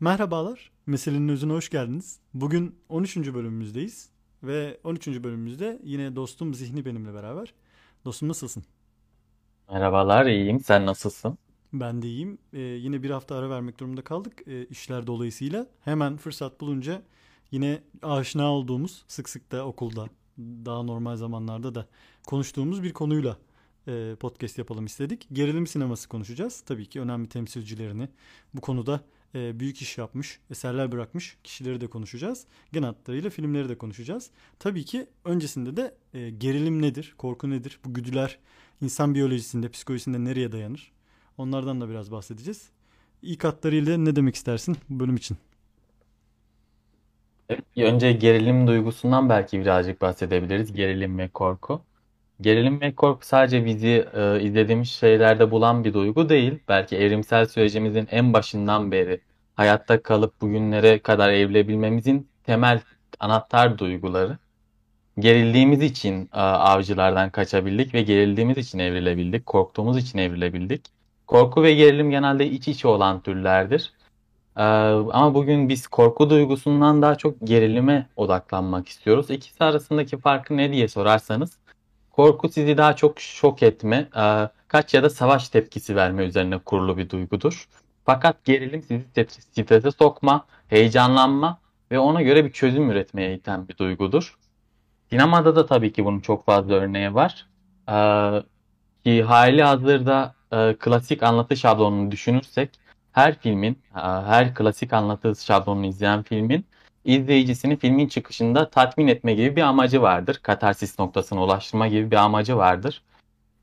Merhabalar, Meselenin Özüne hoş geldiniz. Bugün 13. bölümümüzdeyiz ve 13. bölümümüzde yine dostum Zihni benimle beraber. Dostum nasılsın? Merhabalar, iyiyim. Sen nasılsın? Ben de iyiyim. Ee, yine bir hafta ara vermek durumunda kaldık ee, işler dolayısıyla. Hemen fırsat bulunca yine aşina olduğumuz, sık sık da okulda, daha normal zamanlarda da konuştuğumuz bir konuyla e, podcast yapalım istedik. Gerilim sineması konuşacağız. Tabii ki önemli temsilcilerini bu konuda e, büyük iş yapmış, eserler bırakmış kişileri de konuşacağız. Genel hatlarıyla filmleri de konuşacağız. Tabii ki öncesinde de e, gerilim nedir, korku nedir, bu güdüler insan biyolojisinde, psikolojisinde nereye dayanır? Onlardan da biraz bahsedeceğiz. İlk hatlarıyla ne demek istersin bu bölüm için? Önce gerilim duygusundan belki birazcık bahsedebiliriz. Gerilim ve korku. Gerilim ve korku sadece bizi e, izlediğimiz şeylerde bulan bir duygu değil. Belki evrimsel sürecimizin en başından beri hayatta kalıp bugünlere kadar evrilebilmemizin temel anahtar duyguları. Gerildiğimiz için e, avcılardan kaçabildik ve gerildiğimiz için evrilebildik. Korktuğumuz için evrilebildik. Korku ve gerilim genelde iç içe olan türlerdir. E, ama bugün biz korku duygusundan daha çok gerilime odaklanmak istiyoruz. İkisi arasındaki farkı ne diye sorarsanız Korku sizi daha çok şok etme, e, kaç ya da savaş tepkisi verme üzerine kurulu bir duygudur. Fakat gerilim sizi strese sokma, heyecanlanma ve ona göre bir çözüm üretmeye iten bir duygudur. Sinemada da tabii ki bunun çok fazla örneği var. E, ki hali hazırda e, klasik anlatı şablonunu düşünürsek her filmin, her klasik anlatı şablonunu izleyen filmin izleyicisini filmin çıkışında tatmin etme gibi bir amacı vardır. Katarsis noktasına ulaştırma gibi bir amacı vardır.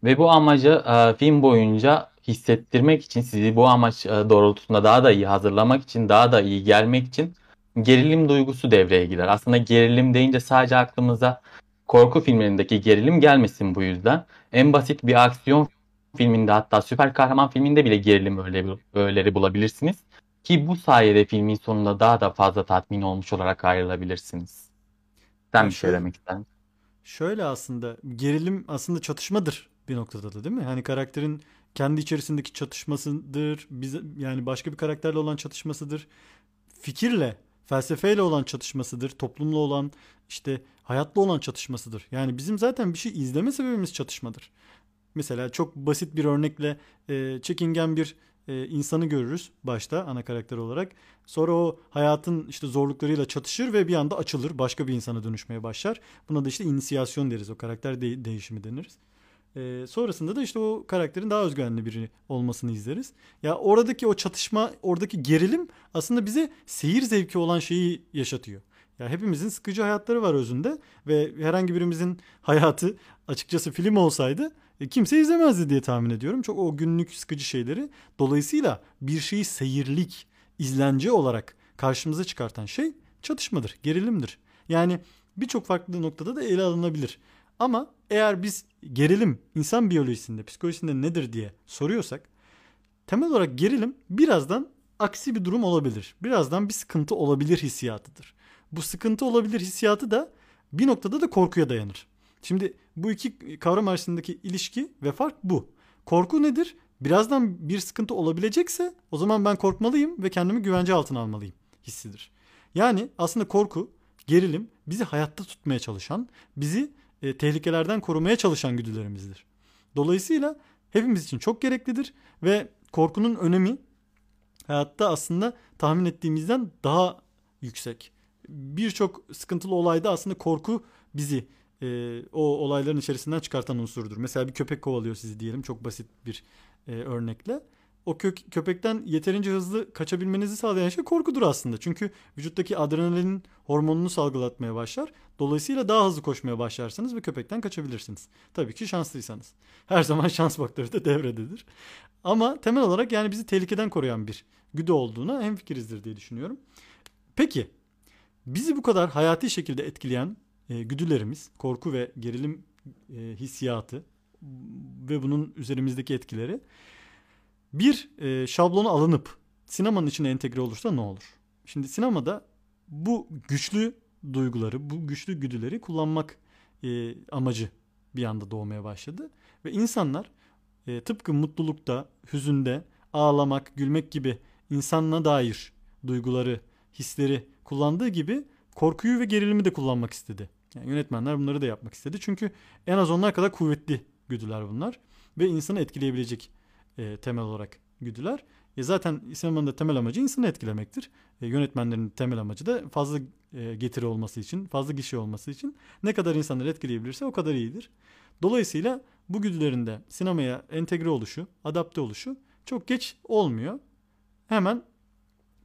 Ve bu amacı e, film boyunca hissettirmek için, sizi bu amaç e, doğrultusunda daha da iyi hazırlamak için, daha da iyi gelmek için gerilim duygusu devreye girer. Aslında gerilim deyince sadece aklımıza korku filmlerindeki gerilim gelmesin bu yüzden. En basit bir aksiyon filminde hatta süper kahraman filminde bile gerilim öğeleri bulabilirsiniz. Ki bu sayede filmin sonunda daha da fazla tatmin olmuş olarak ayrılabilirsiniz. Sen bir şey demek ister Şöyle aslında gerilim aslında çatışmadır bir noktada da değil mi? Hani karakterin kendi içerisindeki çatışmasıdır. Bize, yani başka bir karakterle olan çatışmasıdır. Fikirle, felsefeyle olan çatışmasıdır. Toplumla olan işte hayatla olan çatışmasıdır. Yani bizim zaten bir şey izleme sebebimiz çatışmadır. Mesela çok basit bir örnekle e, çekingen bir e, insanı görürüz başta ana karakter olarak. Sonra o hayatın işte zorluklarıyla çatışır ve bir anda açılır. Başka bir insana dönüşmeye başlar. Buna da işte inisiyasyon deriz. O karakter de- değişimi deniriz. E, sonrasında da işte o karakterin daha özgüvenli biri olmasını izleriz. Ya oradaki o çatışma, oradaki gerilim aslında bize seyir zevki olan şeyi yaşatıyor. Ya hepimizin sıkıcı hayatları var özünde ve herhangi birimizin hayatı açıkçası film olsaydı kimse izlemezdi diye tahmin ediyorum. Çok o günlük sıkıcı şeyleri. Dolayısıyla bir şeyi seyirlik, izlence olarak karşımıza çıkartan şey çatışmadır, gerilimdir. Yani birçok farklı noktada da ele alınabilir. Ama eğer biz gerilim insan biyolojisinde, psikolojisinde nedir diye soruyorsak temel olarak gerilim birazdan aksi bir durum olabilir. Birazdan bir sıkıntı olabilir hissiyatıdır. Bu sıkıntı olabilir hissiyatı da bir noktada da korkuya dayanır. Şimdi bu iki kavram arasındaki ilişki ve fark bu. Korku nedir? Birazdan bir sıkıntı olabilecekse o zaman ben korkmalıyım ve kendimi güvence altına almalıyım hissidir. Yani aslında korku, gerilim bizi hayatta tutmaya çalışan, bizi e, tehlikelerden korumaya çalışan güdülerimizdir. Dolayısıyla hepimiz için çok gereklidir ve korkunun önemi hayatta aslında tahmin ettiğimizden daha yüksek. Birçok sıkıntılı olayda aslında korku bizi e, o olayların içerisinden çıkartan unsurdur. Mesela bir köpek kovalıyor sizi diyelim çok basit bir e, örnekle. O kök, köpekten yeterince hızlı kaçabilmenizi sağlayan şey korkudur aslında. Çünkü vücuttaki adrenalin hormonunu salgılatmaya başlar. Dolayısıyla daha hızlı koşmaya başlarsınız ve köpekten kaçabilirsiniz. Tabii ki şanslıysanız. Her zaman şans faktörü de devrededir. Ama temel olarak yani bizi tehlikeden koruyan bir güdü olduğuna hemfikirizdir diye düşünüyorum. Peki bizi bu kadar hayati şekilde etkileyen e, güdülerimiz, korku ve gerilim e, hissiyatı ve bunun üzerimizdeki etkileri bir e, şablonu alınıp sinemanın içine entegre olursa ne olur? Şimdi sinemada bu güçlü duyguları, bu güçlü güdüleri kullanmak e, amacı bir anda doğmaya başladı. Ve insanlar e, tıpkı mutlulukta, hüzünde, ağlamak, gülmek gibi insanına dair duyguları, hisleri kullandığı gibi korkuyu ve gerilimi de kullanmak istedi. Yani yönetmenler bunları da yapmak istedi. Çünkü en az onlar kadar kuvvetli güdüler bunlar ve insanı etkileyebilecek e, temel olarak güdüler. E zaten sinemanın da temel amacı insanı etkilemektir. E, yönetmenlerin temel amacı da fazla e, getiri olması için, fazla kişi olması için ne kadar insanları etkileyebilirse o kadar iyidir. Dolayısıyla bu güdülerin de sinemaya entegre oluşu, adapte oluşu çok geç olmuyor. Hemen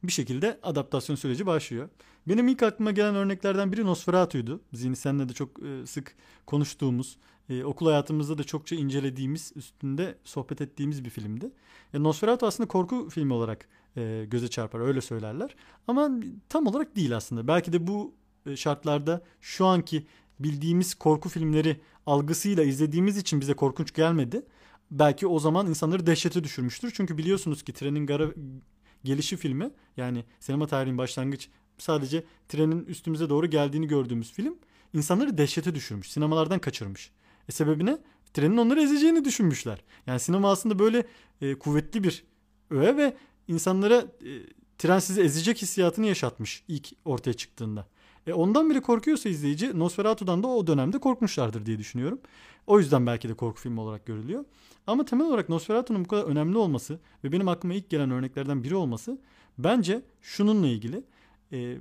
bir şekilde adaptasyon süreci başlıyor. Benim ilk aklıma gelen örneklerden biri Nosferatu'ydu. Zihni senle de çok e, sık konuştuğumuz, e, okul hayatımızda da çokça incelediğimiz, üstünde sohbet ettiğimiz bir filmdi. E, Nosferatu aslında korku filmi olarak göze çarpar, öyle söylerler. Ama tam olarak değil aslında. Belki de bu şartlarda şu anki bildiğimiz korku filmleri algısıyla izlediğimiz için bize korkunç gelmedi. Belki o zaman insanları dehşete düşürmüştür. Çünkü biliyorsunuz ki trenin gara gelişi filmi yani sinema tarihinin başlangıç sadece trenin üstümüze doğru geldiğini gördüğümüz film insanları dehşete düşürmüş. Sinemalardan kaçırmış. E sebebi ne? Trenin onları ezeceğini düşünmüşler. Yani sinema aslında böyle e, kuvvetli bir öğe ve insanlara e, tren sizi ezecek hissiyatını yaşatmış ilk ortaya çıktığında. E ondan biri korkuyorsa izleyici Nosferatu'dan da o dönemde korkmuşlardır diye düşünüyorum. O yüzden belki de korku filmi olarak görülüyor. Ama temel olarak Nosferatu'nun bu kadar önemli olması ve benim aklıma ilk gelen örneklerden biri olması bence şununla ilgili e,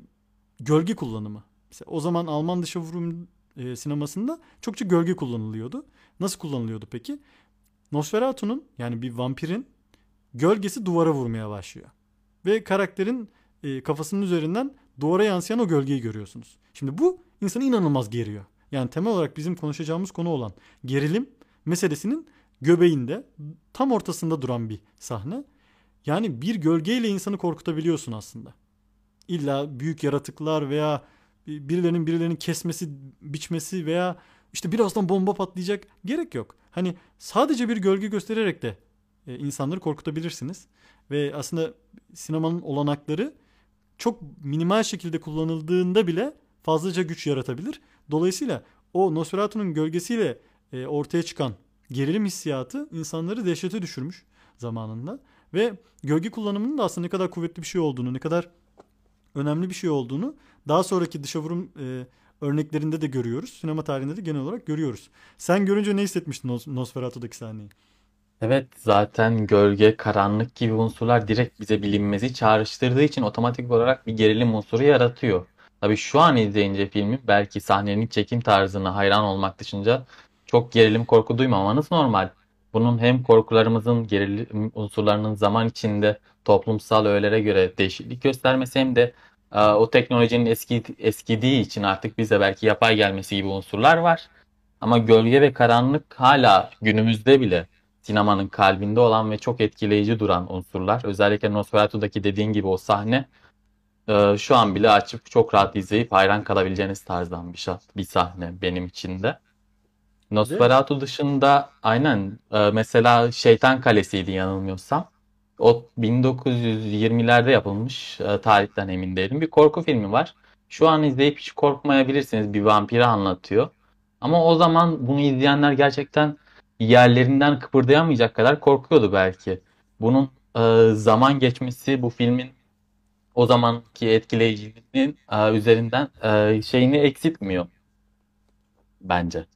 gölge kullanımı. Mesela o zaman Alman dışı vurum e, sinemasında çokça gölge kullanılıyordu. Nasıl kullanılıyordu peki? Nosferatu'nun yani bir vampirin gölgesi duvara vurmaya başlıyor. Ve karakterin e, kafasının üzerinden duvara yansıyan o gölgeyi görüyorsunuz. Şimdi bu insanı inanılmaz geriyor. Yani temel olarak bizim konuşacağımız konu olan gerilim meselesinin göbeğinde tam ortasında duran bir sahne. Yani bir gölgeyle insanı korkutabiliyorsun aslında. İlla büyük yaratıklar veya birilerinin birilerinin kesmesi, biçmesi veya işte birazdan bomba patlayacak gerek yok. Hani sadece bir gölge göstererek de e, insanları korkutabilirsiniz. Ve aslında sinemanın olanakları çok minimal şekilde kullanıldığında bile fazlaca güç yaratabilir. Dolayısıyla o Nosferatu'nun gölgesiyle e, ortaya çıkan gerilim hissiyatı insanları dehşete düşürmüş zamanında. Ve gölge kullanımının da aslında ne kadar kuvvetli bir şey olduğunu, ne kadar önemli bir şey olduğunu daha sonraki dışa vurum e, örneklerinde de görüyoruz. Sinema tarihinde de genel olarak görüyoruz. Sen görünce ne hissetmiştin Nos Nosferatu'daki sahneyi? Evet zaten gölge, karanlık gibi unsurlar direkt bize bilinmezi çağrıştırdığı için otomatik olarak bir gerilim unsuru yaratıyor. Tabii şu an izleyince filmi belki sahnenin çekim tarzına hayran olmak dışında çok gerilim korku duymamanız normal. Bunun hem korkularımızın gerilim unsurlarının zaman içinde toplumsal öğelere göre değişiklik göstermesi hem de e, o teknolojinin eski, eskidiği için artık bize belki yapay gelmesi gibi unsurlar var. Ama gölge ve karanlık hala günümüzde bile sinemanın kalbinde olan ve çok etkileyici duran unsurlar. Özellikle Nosferatu'daki dediğin gibi o sahne e, şu an bile açıp çok rahat izleyip hayran kalabileceğiniz tarzdan bir, şah, bir sahne benim için de. Nosferatu dışında aynen e, mesela Şeytan Kalesi'ydi yanılmıyorsam. O 1920'lerde yapılmış e, tarihten emin değilim. Bir korku filmi var. Şu an izleyip hiç korkmayabilirsiniz. Bir vampiri anlatıyor. Ama o zaman bunu izleyenler gerçekten yerlerinden kıpırdayamayacak kadar korkuyordu belki. Bunun e, zaman geçmesi bu filmin o zamanki etkileyiciliğinin e, üzerinden şeyini eksiltmiyor bence.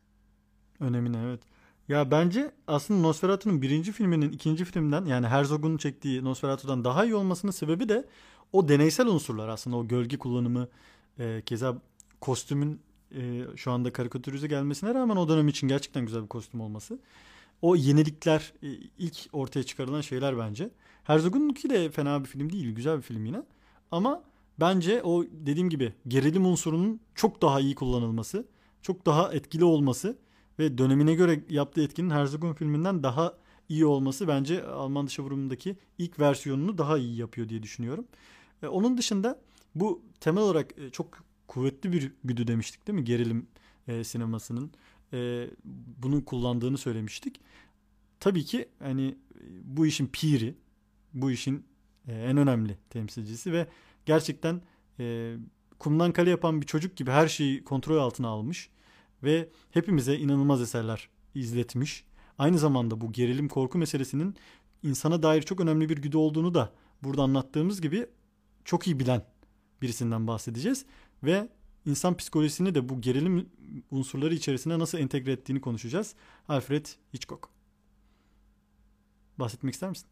Önemini evet. Ya bence aslında Nosferatu'nun birinci filminin ikinci filmden yani Herzog'un çektiği Nosferatu'dan daha iyi olmasının sebebi de o deneysel unsurlar aslında o gölge kullanımı e, keza kostümün e, şu anda karikatürize gelmesine rağmen o dönem için gerçekten güzel bir kostüm olması. O yenilikler e, ilk ortaya çıkarılan şeyler bence. Herzog'unki de fena bir film değil. Güzel bir film yine. Ama bence o dediğim gibi gerilim unsurunun çok daha iyi kullanılması, çok daha etkili olması ve dönemine göre yaptığı etkinin Herzog'un filminden daha iyi olması bence Alman dışı vurumundaki ilk versiyonunu daha iyi yapıyor diye düşünüyorum. E, onun dışında bu temel olarak e, çok kuvvetli bir güdü demiştik değil mi? Gerilim e, sinemasının e, bunu kullandığını söylemiştik. Tabii ki hani bu işin piri, bu işin e, en önemli temsilcisi ve gerçekten e, kumdan kale yapan bir çocuk gibi her şeyi kontrol altına almış ve hepimize inanılmaz eserler izletmiş. Aynı zamanda bu gerilim korku meselesinin insana dair çok önemli bir güdü olduğunu da burada anlattığımız gibi çok iyi bilen birisinden bahsedeceğiz ve insan psikolojisini de bu gerilim unsurları içerisine nasıl entegre ettiğini konuşacağız. Alfred Hitchcock. Bahsetmek ister misin?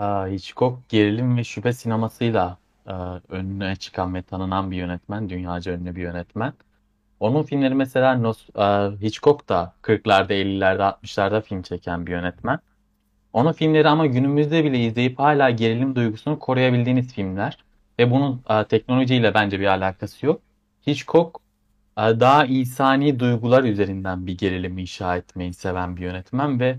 Hitchcock gerilim ve şüphe sinemasıyla önüne çıkan ve tanınan bir yönetmen. Dünyaca ünlü bir yönetmen. Onun filmleri mesela Hitchcock da 40'larda, 50'lerde, 60'larda film çeken bir yönetmen. Onun filmleri ama günümüzde bile izleyip hala gerilim duygusunu koruyabildiğiniz filmler. Ve bunun teknolojiyle bence bir alakası yok. Hitchcock daha insani duygular üzerinden bir gerilim inşa etmeyi seven bir yönetmen ve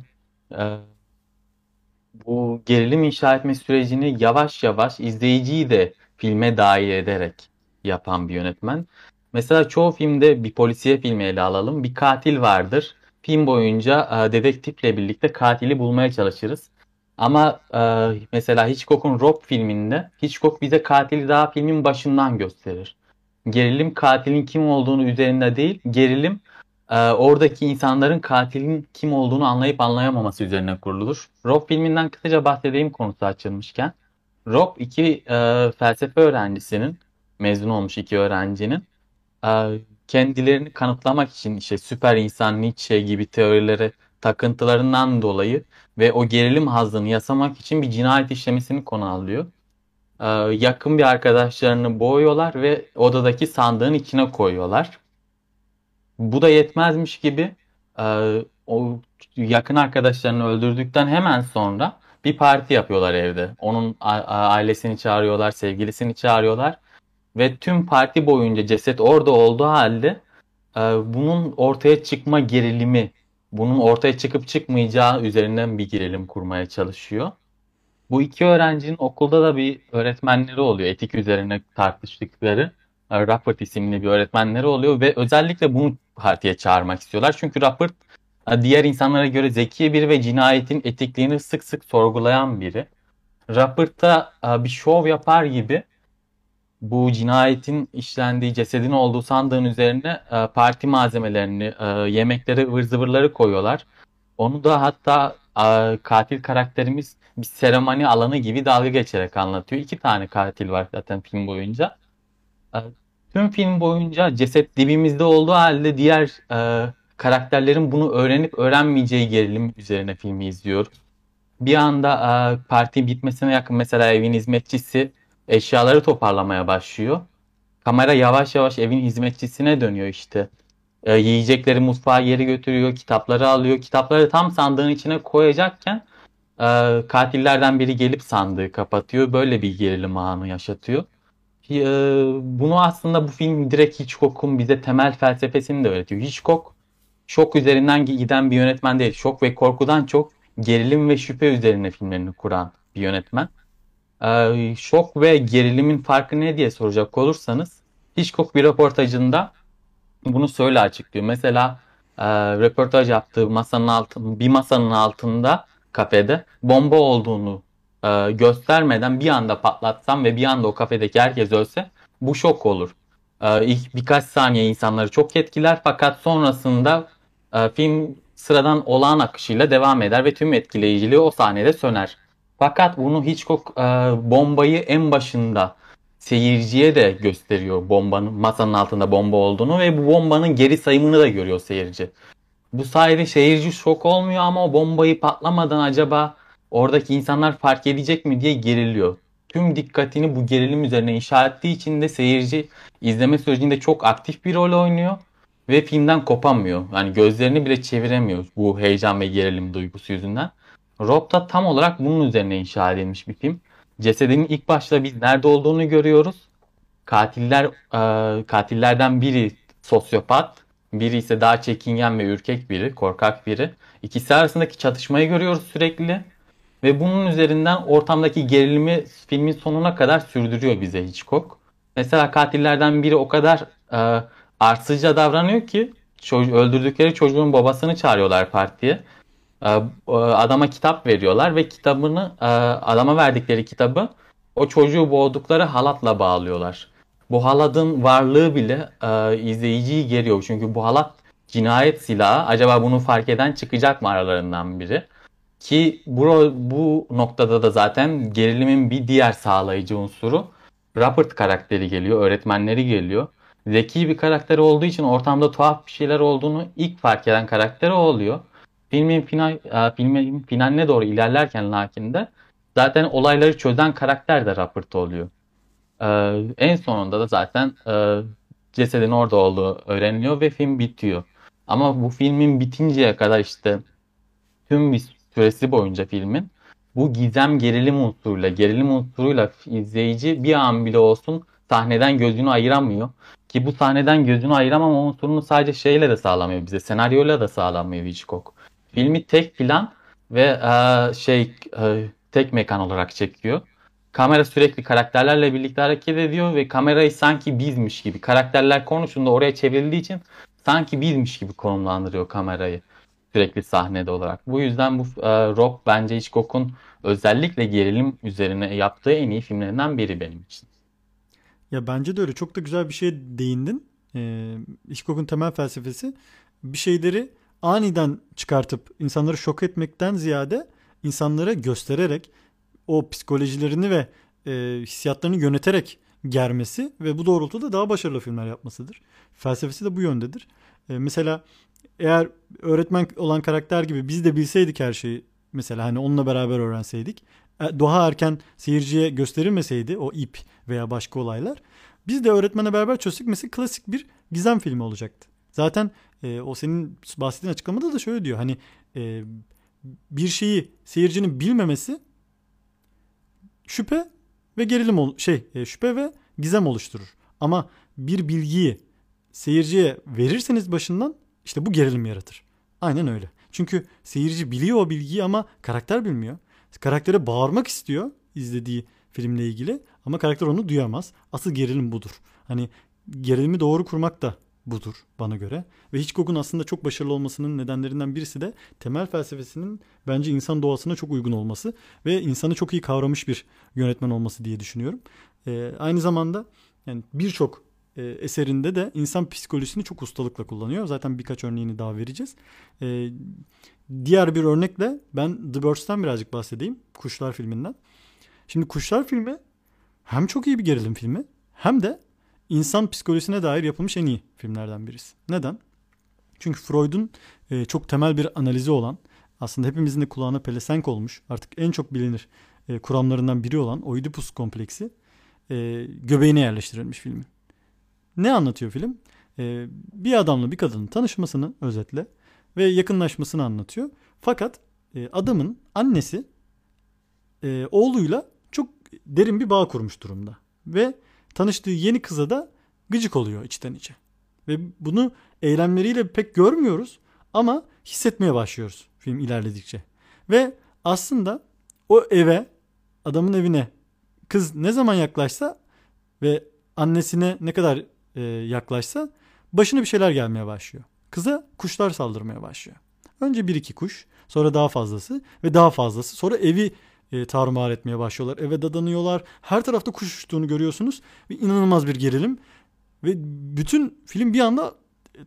bu gerilim inşa etme sürecini yavaş yavaş izleyiciyi de filme dahil ederek yapan bir yönetmen. Mesela çoğu filmde bir polisiye filmi ele alalım. Bir katil vardır. Film boyunca e, dedektifle birlikte katili bulmaya çalışırız. Ama e, mesela Hitchcock'un Rob filminde Hitchcock bize katili daha filmin başından gösterir. Gerilim katilin kim olduğunu üzerinde değil, gerilim e, oradaki insanların katilin kim olduğunu anlayıp anlayamaması üzerine kurulur. Rob filminden kısaca bahsedeyim konusu açılmışken. Rob iki e, felsefe öğrencisinin, mezun olmuş iki öğrencinin e, kendilerini kanıtlamak için işte süper insan Nietzsche gibi teorilere takıntılarından dolayı ve o gerilim hazını yasamak için bir cinayet işlemesini konu alıyor. Ee, yakın bir arkadaşlarını boğuyorlar ve odadaki sandığın içine koyuyorlar. Bu da yetmezmiş gibi e, o yakın arkadaşlarını öldürdükten hemen sonra bir parti yapıyorlar evde. Onun ailesini çağırıyorlar, sevgilisini çağırıyorlar ve tüm parti boyunca ceset orada olduğu halde e, bunun ortaya çıkma gerilimi, bunun ortaya çıkıp çıkmayacağı üzerinden bir gerilim kurmaya çalışıyor. Bu iki öğrencinin okulda da bir öğretmenleri oluyor. Etik üzerine tartıştıkları. E, Rappert isimli bir öğretmenleri oluyor ve özellikle bunu partiye çağırmak istiyorlar. Çünkü Rappert e, diğer insanlara göre zeki biri ve cinayetin etikliğini sık sık sorgulayan biri. Rappert da bir şov yapar gibi bu cinayetin işlendiği cesedin olduğu sandığın üzerine e, parti malzemelerini, e, yemekleri, ıvır zıvırları koyuyorlar. Onu da hatta e, katil karakterimiz bir seremoni alanı gibi dalga geçerek anlatıyor. İki tane katil var zaten film boyunca. E, tüm film boyunca ceset dibimizde olduğu halde diğer e, karakterlerin bunu öğrenip öğrenmeyeceği gerilim üzerine filmi izliyoruz. Bir anda e, parti bitmesine yakın mesela evin hizmetçisi eşyaları toparlamaya başlıyor. Kamera yavaş yavaş evin hizmetçisine dönüyor işte. E, yiyecekleri mutfağa geri götürüyor, kitapları alıyor. Kitapları tam sandığın içine koyacakken e, katillerden biri gelip sandığı kapatıyor. Böyle bir gerilim anı yaşatıyor. E, bunu aslında bu film direkt Hitchcock'un bize temel felsefesini de öğretiyor. Hitchcock şok üzerinden giden bir yönetmen değil. Şok ve korkudan çok gerilim ve şüphe üzerine filmlerini kuran bir yönetmen. Ee, şok ve gerilimin farkı ne diye soracak olursanız Hitchcock bir röportajında bunu söyle açıklıyor. Mesela e, röportaj yaptığı masanın altı, bir masanın altında kafede bomba olduğunu e, göstermeden bir anda patlatsam ve bir anda o kafedeki herkes ölse bu şok olur. E, ilk birkaç saniye insanları çok etkiler fakat sonrasında e, film sıradan olağan akışıyla devam eder ve tüm etkileyiciliği o sahnede söner. Fakat bunu Hitchcock e, bombayı en başında seyirciye de gösteriyor bombanın masanın altında bomba olduğunu ve bu bombanın geri sayımını da görüyor seyirci. Bu sayede seyirci şok olmuyor ama o bombayı patlamadan acaba oradaki insanlar fark edecek mi diye geriliyor. Tüm dikkatini bu gerilim üzerine inşa ettiği için de seyirci izleme sürecinde çok aktif bir rol oynuyor ve filmden kopamıyor. Yani gözlerini bile çeviremiyor bu heyecan ve gerilim duygusu yüzünden. Rob da tam olarak bunun üzerine inşa edilmiş bir film. Cesedin ilk başta biz nerede olduğunu görüyoruz. Katiller e, katillerden biri sosyopat, biri ise daha çekingen ve ürkek biri, korkak biri. İkisi arasındaki çatışmayı görüyoruz sürekli. Ve bunun üzerinden ortamdaki gerilimi filmin sonuna kadar sürdürüyor bize Hitchcock. Mesela katillerden biri o kadar e, arsızca davranıyor ki öldürdükleri çocuğun babasını çağırıyorlar partiye. Ee, adama kitap veriyorlar ve kitabını e, adama verdikleri kitabı o çocuğu boğdukları halatla bağlıyorlar. Bu halatın varlığı bile e, izleyiciyi geriyor. Çünkü bu halat cinayet silahı. Acaba bunu fark eden çıkacak mı aralarından biri? Ki bu, bu noktada da zaten gerilimin bir diğer sağlayıcı unsuru Rupert karakteri geliyor, öğretmenleri geliyor. Zeki bir karakter olduğu için ortamda tuhaf bir şeyler olduğunu ilk fark eden karakter o oluyor. Filmin final, e, filmin finaline doğru ilerlerken lakin de zaten olayları çözen karakter de Rupert oluyor. Ee, en sonunda da zaten e, cesedin orada olduğu öğreniliyor ve film bitiyor. Ama bu filmin bitinceye kadar işte tüm bir süresi boyunca filmin bu gizem gerilim unsuruyla, gerilim unsuruyla izleyici bir an bile olsun sahneden gözünü ayıramıyor. Ki bu sahneden gözünü ayıramama unsurunu sadece şeyle de sağlamıyor bize, senaryoyla da sağlamıyor Hitchcock. Filmi tek plan ve e, şey e, tek mekan olarak çekiyor. Kamera sürekli karakterlerle birlikte hareket ediyor ve kamerayı sanki bizmiş gibi, karakterler konuşunda oraya çevrildiği için sanki bizmiş gibi konumlandırıyor kamerayı sürekli sahnede olarak. Bu yüzden bu e, Rock bence Hitchcock'un özellikle gerilim üzerine yaptığı en iyi filmlerinden biri benim için. Ya bence de öyle. Çok da güzel bir şeye değindin. Ee, Hitchcock'un temel felsefesi bir şeyleri aniden çıkartıp insanları şok etmekten ziyade insanlara göstererek o psikolojilerini ve e, hissiyatlarını yöneterek germesi ve bu doğrultuda daha başarılı filmler yapmasıdır. Felsefesi de bu yöndedir. E, mesela eğer öğretmen olan karakter gibi biz de bilseydik her şeyi mesela hani onunla beraber öğrenseydik e, daha erken seyirciye gösterilmeseydi o ip veya başka olaylar biz de öğretmenle beraber çözsek mesela klasik bir gizem filmi olacaktı. Zaten e, o senin bahsettiğin açıklamada da şöyle diyor hani e, bir şeyi seyircinin bilmemesi şüphe ve gerilim ol şey e, şüphe ve gizem oluşturur. Ama bir bilgiyi seyirciye verirseniz başından işte bu gerilim yaratır. Aynen öyle. Çünkü seyirci biliyor o bilgiyi ama karakter bilmiyor. Karaktere bağırmak istiyor izlediği filmle ilgili ama karakter onu duyamaz. Asıl gerilim budur. Hani gerilimi doğru kurmak da budur bana göre. Ve Hitchcock'un aslında çok başarılı olmasının nedenlerinden birisi de temel felsefesinin bence insan doğasına çok uygun olması ve insanı çok iyi kavramış bir yönetmen olması diye düşünüyorum. Ee, aynı zamanda yani birçok e, eserinde de insan psikolojisini çok ustalıkla kullanıyor. Zaten birkaç örneğini daha vereceğiz. E, diğer bir örnekle ben The Birds'ten birazcık bahsedeyim. Kuşlar filminden. Şimdi Kuşlar filmi hem çok iyi bir gerilim filmi hem de insan psikolojisine dair yapılmış en iyi filmlerden birisi. Neden? Çünkü Freud'un e, çok temel bir analizi olan aslında hepimizin de kulağına pelesenk olmuş artık en çok bilinir e, kuramlarından biri olan Oedipus kompleksi e, göbeğine yerleştirilmiş filmin. Ne anlatıyor film? E, bir adamla bir kadının tanışmasını özetle ve yakınlaşmasını anlatıyor. Fakat e, adamın annesi e, oğluyla çok derin bir bağ kurmuş durumda. Ve tanıştığı yeni kıza da gıcık oluyor içten içe. Ve bunu eylemleriyle pek görmüyoruz ama hissetmeye başlıyoruz film ilerledikçe. Ve aslında o eve, adamın evine kız ne zaman yaklaşsa ve annesine ne kadar e, yaklaşsa başına bir şeyler gelmeye başlıyor. Kıza kuşlar saldırmaya başlıyor. Önce bir iki kuş, sonra daha fazlası ve daha fazlası. Sonra evi e, tarumar etmeye başlıyorlar. Eve dadanıyorlar. Her tarafta kuş uçtuğunu görüyorsunuz. Ve inanılmaz bir gerilim. Ve bütün film bir anda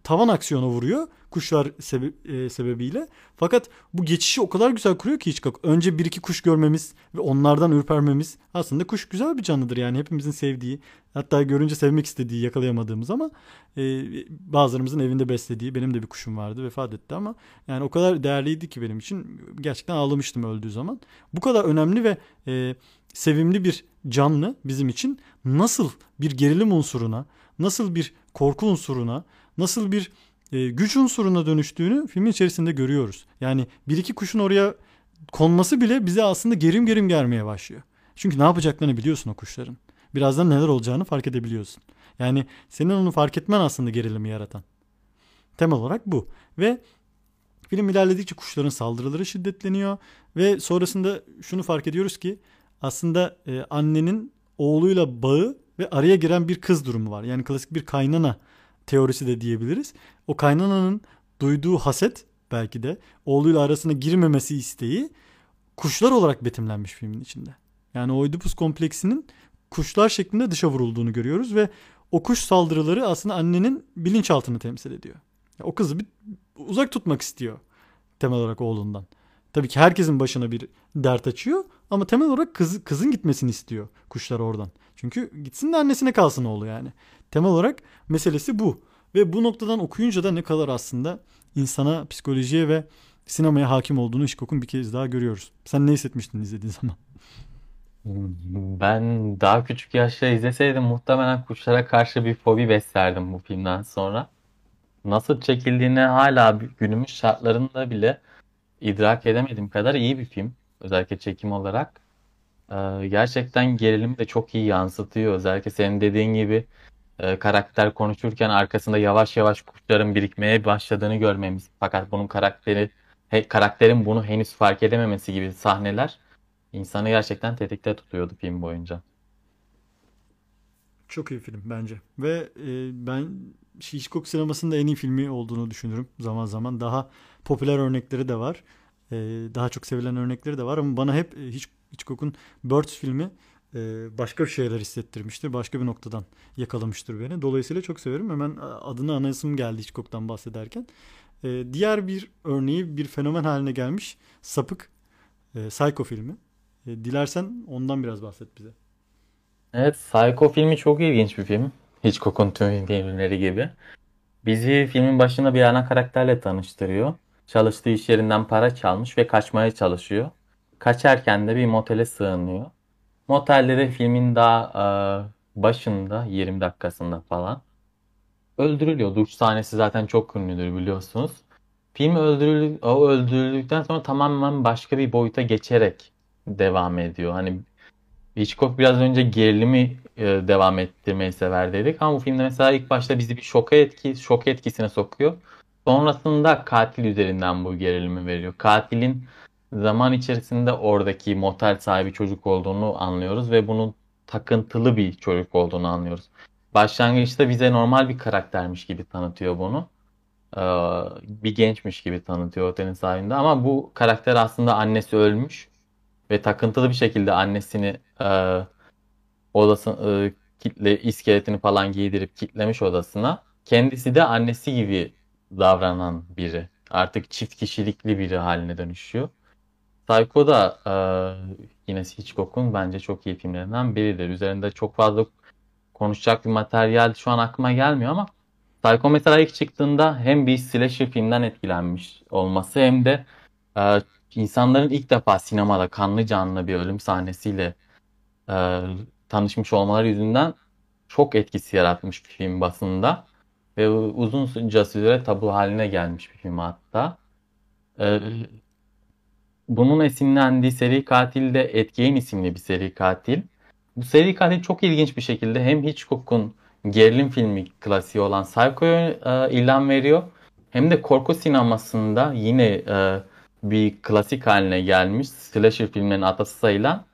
tavan aksiyona vuruyor kuşlar sebe e, sebebiyle. Fakat bu geçişi o kadar güzel kuruyor ki Hitchcock. Önce bir iki kuş görmemiz ve onlardan ürpermemiz. Aslında kuş güzel bir canlıdır yani hepimizin sevdiği. Hatta görünce sevmek istediği yakalayamadığımız ama e, bazılarımızın evinde beslediği. Benim de bir kuşum vardı vefat etti ama yani o kadar değerliydi ki benim için. Gerçekten ağlamıştım öldüğü zaman. Bu kadar önemli ve e, sevimli bir canlı bizim için nasıl bir gerilim unsuruna, nasıl bir korku unsuruna, nasıl bir e, güç unsuruna dönüştüğünü filmin içerisinde görüyoruz. Yani bir iki kuşun oraya konması bile bize aslında gerim gerim gelmeye başlıyor. Çünkü ne yapacaklarını biliyorsun o kuşların. Birazdan neler olacağını fark edebiliyorsun. Yani senin onu fark etmen aslında gerilimi yaratan. Temel olarak bu. Ve film ilerledikçe kuşların saldırıları şiddetleniyor ve sonrasında şunu fark ediyoruz ki aslında e, annenin oğluyla bağı ve araya giren bir kız durumu var. Yani klasik bir kaynana teorisi de diyebiliriz. O kaynananın duyduğu haset belki de oğluyla arasına girmemesi isteği kuşlar olarak betimlenmiş filmin içinde. Yani o Oedipus kompleksinin kuşlar şeklinde dışa vurulduğunu görüyoruz ve o kuş saldırıları aslında annenin bilinçaltını temsil ediyor. O kızı bir uzak tutmak istiyor temel olarak oğlundan. Tabii ki herkesin başına bir dert açıyor ama temel olarak kız, kızın gitmesini istiyor kuşlar oradan. Çünkü gitsin de annesine kalsın oğlu yani. Temel olarak meselesi bu. Ve bu noktadan okuyunca da ne kadar aslında insana, psikolojiye ve sinemaya hakim olduğunu Hitchcock'un bir kez daha görüyoruz. Sen ne hissetmiştin izlediğin zaman? Ben daha küçük yaşta izleseydim muhtemelen kuşlara karşı bir fobi beslerdim bu filmden sonra. Nasıl çekildiğini hala günümüz şartlarında bile idrak edemediğim kadar iyi bir film. Özellikle çekim olarak. Ee, gerçekten gerilimi de çok iyi yansıtıyor. Özellikle senin dediğin gibi e, karakter konuşurken arkasında yavaş yavaş kuşların birikmeye başladığını görmemiz. Fakat bunun karakteri karakterin bunu henüz fark edememesi gibi sahneler insanı gerçekten tetikte tutuyordu film boyunca. Çok iyi film bence. Ve e, ben Hitchcock sinemasında en iyi filmi olduğunu düşünürüm zaman zaman. Daha popüler örnekleri de var. E, daha çok sevilen örnekleri de var ama bana hep e, Hitchcock'un Birds filmi e, başka bir şeyler hissettirmiştir. Başka bir noktadan yakalamıştır beni. Dolayısıyla çok severim. Hemen adını anasım geldi Hitchcock'tan bahsederken. E, diğer bir örneği bir fenomen haline gelmiş Sapık e, Psycho filmi. E, dilersen ondan biraz bahset bize. Evet, Psycho filmi çok ilginç bir film. Hitchcock'un tüm filmleri gibi. Bizi filmin başında bir ana karakterle tanıştırıyor. Çalıştığı iş yerinden para çalmış ve kaçmaya çalışıyor. Kaçarken de bir motele sığınıyor. Motelde de filmin daha e, başında 20 dakikasında falan öldürülüyor. Duş sahnesi zaten çok ünlüdür biliyorsunuz. Film öldürüldü, o öldürüldükten sonra tamamen başka bir boyuta geçerek devam ediyor. Hani Hitchcock biraz önce gerilimi e, devam ettirmeyi sever dedik ama bu filmde mesela ilk başta bizi bir şoka etki, şok etkisine sokuyor. Sonrasında katil üzerinden bu gerilimi veriyor. Katilin zaman içerisinde oradaki motel sahibi çocuk olduğunu anlıyoruz ve bunun takıntılı bir çocuk olduğunu anlıyoruz. Başlangıçta bize normal bir karaktermiş gibi tanıtıyor bunu. Ee, bir gençmiş gibi tanıtıyor otelin sahibinde ama bu karakter aslında annesi ölmüş ve takıntılı bir şekilde annesini e, odasını e, kitle iskeletini falan giydirip kitlemiş odasına. Kendisi de annesi gibi davranan biri. Artık çift kişilikli biri haline dönüşüyor. Psycho da e, yine Hitchcock'un bence çok iyi filmlerinden biridir. Üzerinde çok fazla konuşacak bir materyal şu an aklıma gelmiyor ama Psycho mesela ilk çıktığında hem bir slasher filmden etkilenmiş olması hem de e, insanların ilk defa sinemada kanlı canlı bir ölüm sahnesiyle e, tanışmış olmaları yüzünden çok etkisi yaratmış bir film basında ve uzunca süre tabu haline gelmiş bir film hatta. E, bunun esinlendiği seri katil de Etkiyen isimli bir seri katil. Bu seri katil çok ilginç bir şekilde hem Hitchcock'un gerilim filmi klasiği olan Psycho'ya e, ilham veriyor. Hem de korku sinemasında yine e, bir klasik haline gelmiş slasher filmlerin atası sayılan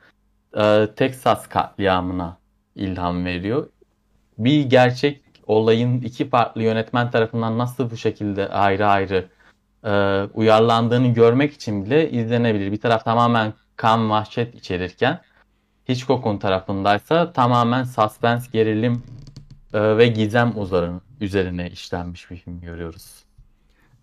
e, Texas katliamına ilham veriyor. Bir gerçek olayın iki farklı yönetmen tarafından nasıl bu şekilde ayrı ayrı e, uyarlandığını görmek için bile izlenebilir. Bir taraf tamamen kan vahşet içerirken Hitchcock'un tarafındaysa tamamen suspense, gerilim e, ve gizem üzerine işlenmiş bir film görüyoruz.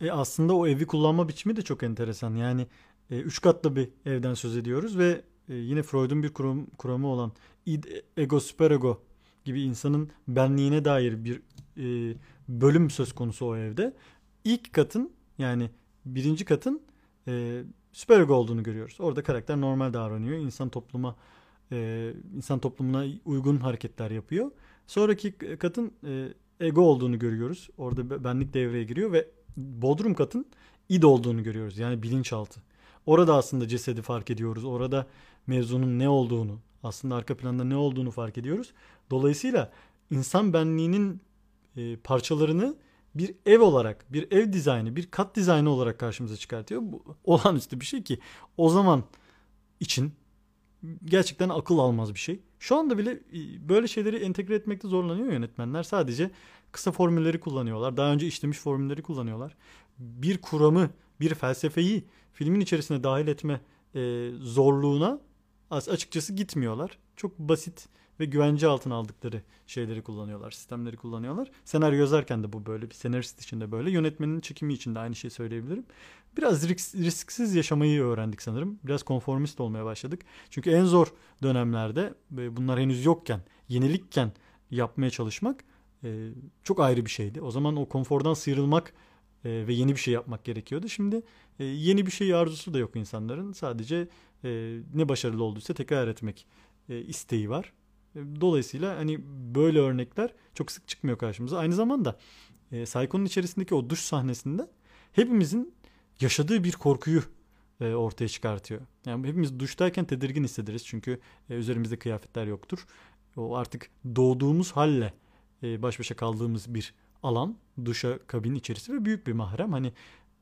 E aslında o evi kullanma biçimi de çok enteresan. Yani e, üç katlı bir evden söz ediyoruz ve e, yine Freud'un bir kuram, kuramı olan id, ego, süperego gibi insanın benliğine dair bir e, bölüm söz konusu o evde. İlk katın yani birinci katın e, süperego olduğunu görüyoruz. Orada karakter normal davranıyor. İnsan topluma e, insan toplumuna uygun hareketler yapıyor. Sonraki katın e, ego olduğunu görüyoruz. Orada benlik devreye giriyor ve bodrum katın id olduğunu görüyoruz. Yani bilinçaltı. Orada aslında cesedi fark ediyoruz. Orada mevzunun ne olduğunu, aslında arka planda ne olduğunu fark ediyoruz. Dolayısıyla insan benliğinin e, parçalarını bir ev olarak, bir ev dizaynı, bir kat dizaynı olarak karşımıza çıkartıyor. Bu olağanüstü bir şey ki o zaman için gerçekten akıl almaz bir şey. Şu anda bile e, böyle şeyleri entegre etmekte zorlanıyor yönetmenler. Sadece kısa formülleri kullanıyorlar. Daha önce işlemiş formülleri kullanıyorlar. Bir kuramı, bir felsefeyi filmin içerisine dahil etme e, zorluğuna açıkçası gitmiyorlar. Çok basit ve güvence altına aldıkları şeyleri kullanıyorlar, sistemleri kullanıyorlar. Senaryo yazarken de bu böyle, bir senarist için de böyle, yönetmenin çekimi için de aynı şeyi söyleyebilirim. Biraz risk, risksiz yaşamayı öğrendik sanırım. Biraz konformist olmaya başladık. Çünkü en zor dönemlerde bunlar henüz yokken yenilikken yapmaya çalışmak e, çok ayrı bir şeydi. O zaman o konfordan sıyrılmak e, ve yeni bir şey yapmak gerekiyordu. Şimdi e, yeni bir şey arzusu da yok insanların. Sadece e, ne başarılı olduysa tekrar etmek e, isteği var. Dolayısıyla hani böyle örnekler çok sık çıkmıyor karşımıza. Aynı zamanda e, Psycho'nun içerisindeki o duş sahnesinde hepimizin yaşadığı bir korkuyu e, ortaya çıkartıyor. Yani hepimiz duştayken tedirgin hissederiz çünkü e, üzerimizde kıyafetler yoktur. O artık doğduğumuz halle e, baş başa kaldığımız bir alan, duşa kabin içerisi ve büyük bir mahrem. Hani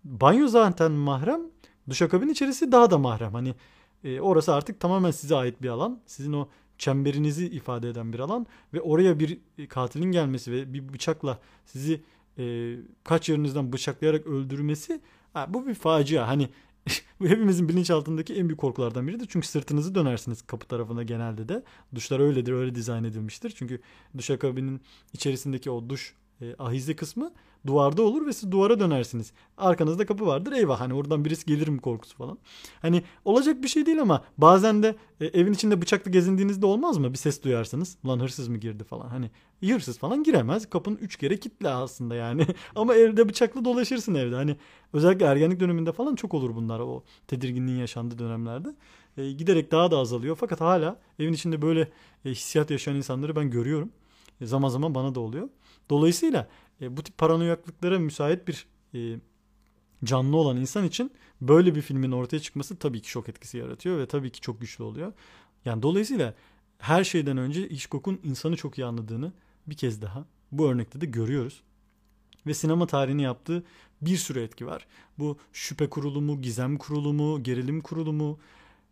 banyo zaten mahrem, duşa kabin içerisi daha da mahrem. Hani e, orası artık tamamen size ait bir alan. Sizin o çemberinizi ifade eden bir alan ve oraya bir katilin gelmesi ve bir bıçakla sizi e, kaç yerinizden bıçaklayarak öldürmesi ha, bu bir facia. Hani bu hepimizin bilinçaltındaki en büyük korkulardan biridir. Çünkü sırtınızı dönersiniz kapı tarafına genelde de. Duşlar öyledir, öyle dizayn edilmiştir. Çünkü duşakabinin içerisindeki o duş e, ahizi kısmı duvarda olur ve siz duvara dönersiniz. Arkanızda kapı vardır eyvah hani oradan birisi gelir mi korkusu falan. Hani olacak bir şey değil ama bazen de e, evin içinde bıçaklı gezindiğinizde olmaz mı? Bir ses duyarsınız. Ulan hırsız mı girdi falan. Hani hırsız falan giremez. Kapının üç kere kilitli aslında yani. ama evde bıçaklı dolaşırsın evde. Hani özellikle ergenlik döneminde falan çok olur bunlar o tedirginliğin yaşandığı dönemlerde. E, giderek daha da azalıyor. Fakat hala evin içinde böyle e, hissiyat yaşayan insanları ben görüyorum. E, zaman zaman bana da oluyor. Dolayısıyla e, bu tip paranoyaklıklara müsait bir e, canlı olan insan için böyle bir filmin ortaya çıkması tabii ki şok etkisi yaratıyor ve tabii ki çok güçlü oluyor. Yani dolayısıyla her şeyden önce Hitchcock'un insanı çok iyi anladığını bir kez daha bu örnekte de görüyoruz. Ve sinema tarihini yaptığı bir sürü etki var. Bu şüphe kurulumu, gizem kurulumu, gerilim kurulumu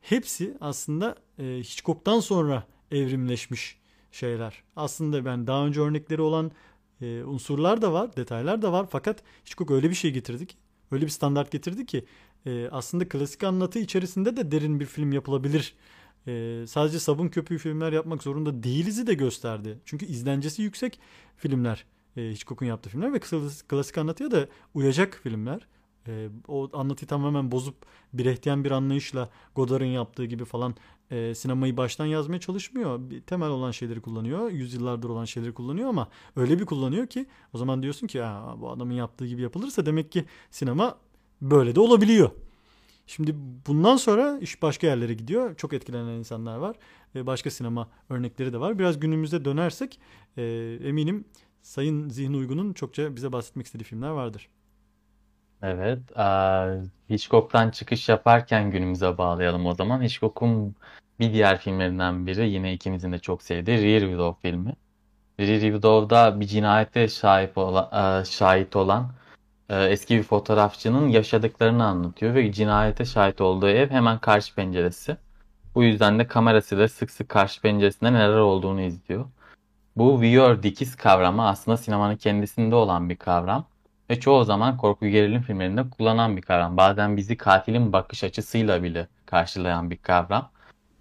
hepsi aslında e, Hitchcock'tan sonra evrimleşmiş şeyler. Aslında ben daha önce örnekleri olan e, unsurlar da var, detaylar da var. Fakat Hitchcock öyle bir şey getirdik. Öyle bir standart getirdi ki e, aslında klasik anlatı içerisinde de derin bir film yapılabilir. E, sadece sabun köpüğü filmler yapmak zorunda değiliz'i de gösterdi. Çünkü izlencesi yüksek filmler. E, Hitchcock'un yaptığı filmler ve klasik anlatıya da uyacak filmler. E, o anlatıyı tamamen bozup bir ehtiyen bir anlayışla Godard'ın yaptığı gibi falan e, sinemayı baştan yazmaya çalışmıyor. Temel olan şeyleri kullanıyor. Yüzyıllardır olan şeyleri kullanıyor ama öyle bir kullanıyor ki o zaman diyorsun ki ya, bu adamın yaptığı gibi yapılırsa demek ki sinema böyle de olabiliyor. Şimdi bundan sonra iş başka yerlere gidiyor. Çok etkilenen insanlar var. E, başka sinema örnekleri de var. Biraz günümüze dönersek e, eminim Sayın Zihin Uygun'un çokça bize bahsetmek istediği filmler vardır. Evet. eee, Hitchcock'tan çıkış yaparken günümüze bağlayalım o zaman. Hitchcock'un bir diğer filmlerinden biri yine ikimizin de çok sevdiği Rear Window filmi. Rear Window'da bir cinayete şahit olan, şahit olan eski bir fotoğrafçının yaşadıklarını anlatıyor ve cinayete şahit olduğu ev hemen karşı penceresi. Bu yüzden de kamerasıyla sık sık karşı penceresinde neler olduğunu izliyor. Bu viewer dikiz kavramı aslında sinemanın kendisinde olan bir kavram ve çoğu zaman korku gerilim filmlerinde kullanan bir kavram. Bazen bizi katilin bakış açısıyla bile karşılayan bir kavram.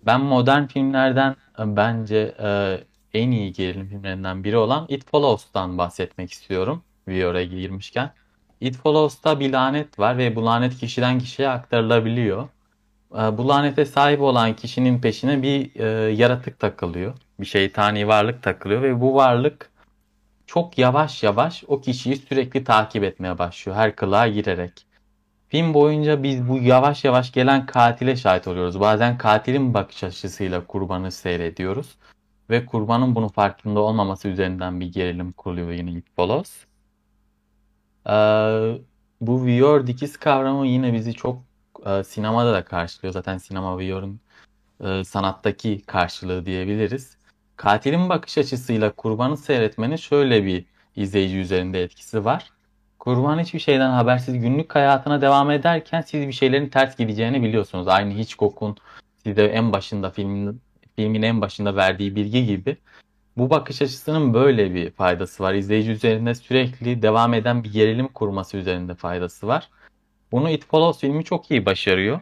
Ben modern filmlerden e, bence e, en iyi gerilim filmlerinden biri olan It Follows'tan bahsetmek istiyorum. Viewer'a girmişken. It Follows'ta bir lanet var ve bu lanet kişiden kişiye aktarılabiliyor. E, bu lanete sahip olan kişinin peşine bir e, yaratık takılıyor. Bir şeytani varlık takılıyor ve bu varlık çok yavaş yavaş o kişiyi sürekli takip etmeye başlıyor her kılığa girerek. Film boyunca biz bu yavaş yavaş gelen katile şahit oluyoruz. Bazen katilin bakış açısıyla kurbanı seyrediyoruz. Ve kurbanın bunun farkında olmaması üzerinden bir gerilim kuruluyor yine It Follows. Ee, bu viewer dikiz kavramı yine bizi çok e, sinemada da karşılıyor. Zaten sinema viewer'ın e, sanattaki karşılığı diyebiliriz. Katilin bakış açısıyla kurbanı seyretmenin şöyle bir izleyici üzerinde etkisi var. Kurban hiçbir şeyden habersiz günlük hayatına devam ederken siz bir şeylerin ters gideceğini biliyorsunuz. Aynı Hitchcock'un size en başında filmin, filmin en başında verdiği bilgi gibi. Bu bakış açısının böyle bir faydası var. İzleyici üzerinde sürekli devam eden bir gerilim kurması üzerinde faydası var. Bunu It Follows filmi çok iyi başarıyor.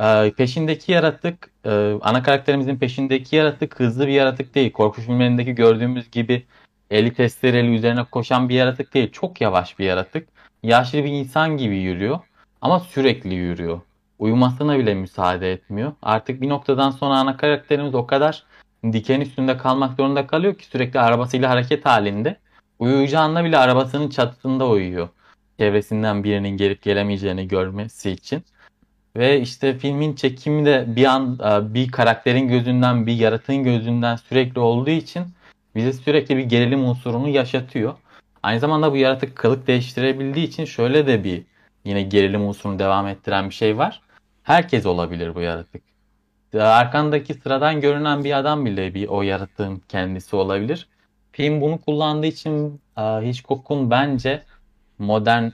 Ee, peşindeki yaratık, e, ana karakterimizin peşindeki yaratık hızlı bir yaratık değil. Korku filmlerindeki gördüğümüz gibi eli testereli üzerine koşan bir yaratık değil. Çok yavaş bir yaratık. Yaşlı bir insan gibi yürüyor ama sürekli yürüyor. Uyumasına bile müsaade etmiyor. Artık bir noktadan sonra ana karakterimiz o kadar diken üstünde kalmak zorunda kalıyor ki sürekli arabasıyla hareket halinde. Uyuyacağında bile arabasının çatısında uyuyor. Çevresinden birinin gelip gelemeyeceğini görmesi için. Ve işte filmin çekimi de bir an e, bir karakterin gözünden, bir yaratığın gözünden sürekli olduğu için bize sürekli bir gerilim unsurunu yaşatıyor. Aynı zamanda bu yaratık kılık değiştirebildiği için şöyle de bir yine gerilim unsurunu devam ettiren bir şey var. Herkes olabilir bu yaratık. E, arkandaki sıradan görünen bir adam bile bir o yaratığın kendisi olabilir. Film bunu kullandığı için e, Hitchcock'un bence modern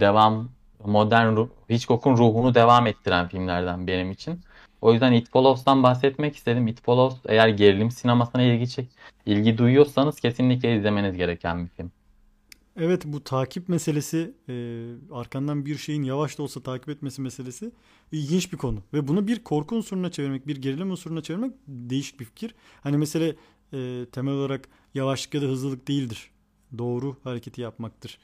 devam modern Hitchcock'un ruhunu devam ettiren filmlerden benim için. O yüzden It Follows'tan bahsetmek istedim. It Follows eğer gerilim sinemasına ilgi çek, ilgi duyuyorsanız kesinlikle izlemeniz gereken bir film. Evet bu takip meselesi e, arkandan bir şeyin yavaş da olsa takip etmesi meselesi ilginç bir konu. Ve bunu bir korku unsuruna çevirmek, bir gerilim unsuruna çevirmek değişik bir fikir. Hani mesele e, temel olarak yavaşlık ya da hızlılık değildir. Doğru hareketi yapmaktır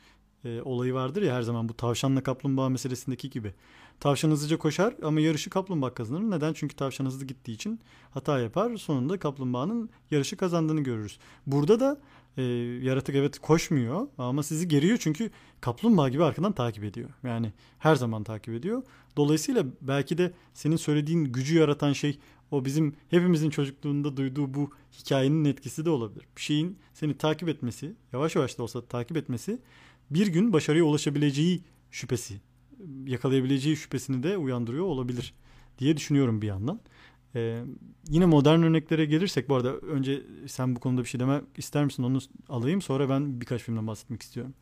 e, olayı vardır ya her zaman bu tavşanla kaplumbağa meselesindeki gibi. Tavşan hızlıca koşar ama yarışı kaplumbağa kazanır. Neden? Çünkü tavşan hızlı gittiği için hata yapar. Sonunda kaplumbağanın yarışı kazandığını görürüz. Burada da e, yaratık evet koşmuyor ama sizi geriyor çünkü kaplumbağa gibi arkadan takip ediyor. Yani her zaman takip ediyor. Dolayısıyla belki de senin söylediğin gücü yaratan şey o bizim hepimizin çocukluğunda duyduğu bu hikayenin etkisi de olabilir. Bir şeyin seni takip etmesi, yavaş yavaş da olsa takip etmesi bir gün başarıya ulaşabileceği şüphesi, yakalayabileceği şüphesini de uyandırıyor olabilir diye düşünüyorum bir yandan. Ee, yine modern örneklere gelirsek bu arada önce sen bu konuda bir şey demek ister misin onu alayım sonra ben birkaç filmden bahsetmek istiyorum.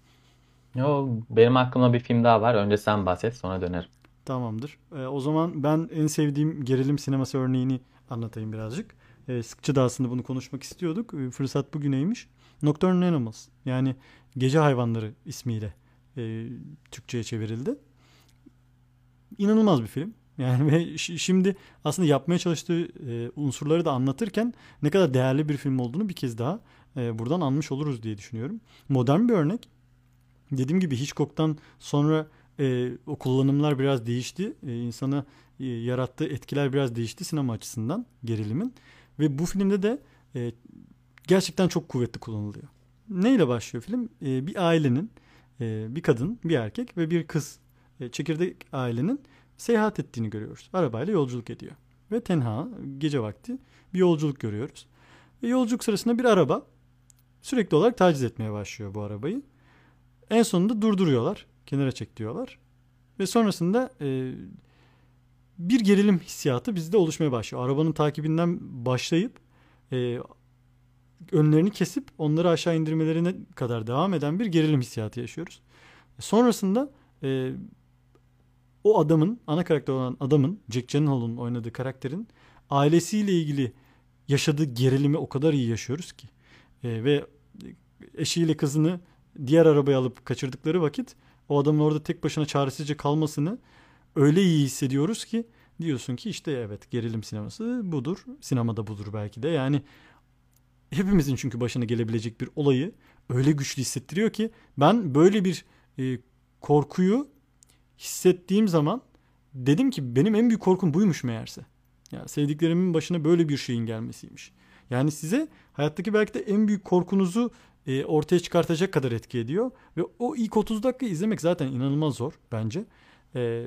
Yo, benim aklımda bir film daha var. Önce sen bahset sonra dönerim. Tamamdır. Ee, o zaman ben en sevdiğim gerilim sineması örneğini anlatayım birazcık. Ee, sıkça da aslında bunu konuşmak istiyorduk. Ee, fırsat bugüneymiş. Nocturnal Animals yani Gece Hayvanları ismiyle e, Türkçe'ye çevrildi. İnanılmaz bir film. Yani ve şimdi aslında yapmaya çalıştığı e, unsurları da anlatırken ne kadar değerli bir film olduğunu bir kez daha e, buradan anmış oluruz diye düşünüyorum. Modern bir örnek. Dediğim gibi Hitchcock'tan sonra e, o kullanımlar biraz değişti. E, insana e, yarattığı etkiler biraz değişti sinema açısından gerilimin. Ve bu filmde de e, gerçekten çok kuvvetli kullanılıyor. Neyle başlıyor film? E, bir ailenin e, bir kadın, bir erkek ve bir kız e, çekirdek ailenin seyahat ettiğini görüyoruz. Arabayla yolculuk ediyor. Ve tenha gece vakti bir yolculuk görüyoruz. Ve yolculuk sırasında bir araba sürekli olarak taciz etmeye başlıyor bu arabayı. En sonunda durduruyorlar. Kenara çek diyorlar. Ve sonrasında e, bir gerilim hissiyatı bizde oluşmaya başlıyor. Arabanın takibinden başlayıp e, önlerini kesip onları aşağı indirmelerine kadar devam eden bir gerilim hissiyatı yaşıyoruz. Sonrasında e, o adamın, ana karakter olan adamın, Jack Gyllenhaal'ın oynadığı karakterin ailesiyle ilgili yaşadığı gerilimi o kadar iyi yaşıyoruz ki. E, ve eşiyle kızını diğer arabaya alıp kaçırdıkları vakit o adamın orada tek başına çaresizce kalmasını öyle iyi hissediyoruz ki diyorsun ki işte evet gerilim sineması budur. Sinemada budur belki de. Yani hepimizin çünkü başına gelebilecek bir olayı öyle güçlü hissettiriyor ki ben böyle bir e, korkuyu hissettiğim zaman dedim ki benim en büyük korkum buymuş meğerse. Yani sevdiklerimin başına böyle bir şeyin gelmesiymiş. Yani size hayattaki belki de en büyük korkunuzu e, ortaya çıkartacak kadar etki ediyor. Ve o ilk 30 dakika izlemek zaten inanılmaz zor bence. E,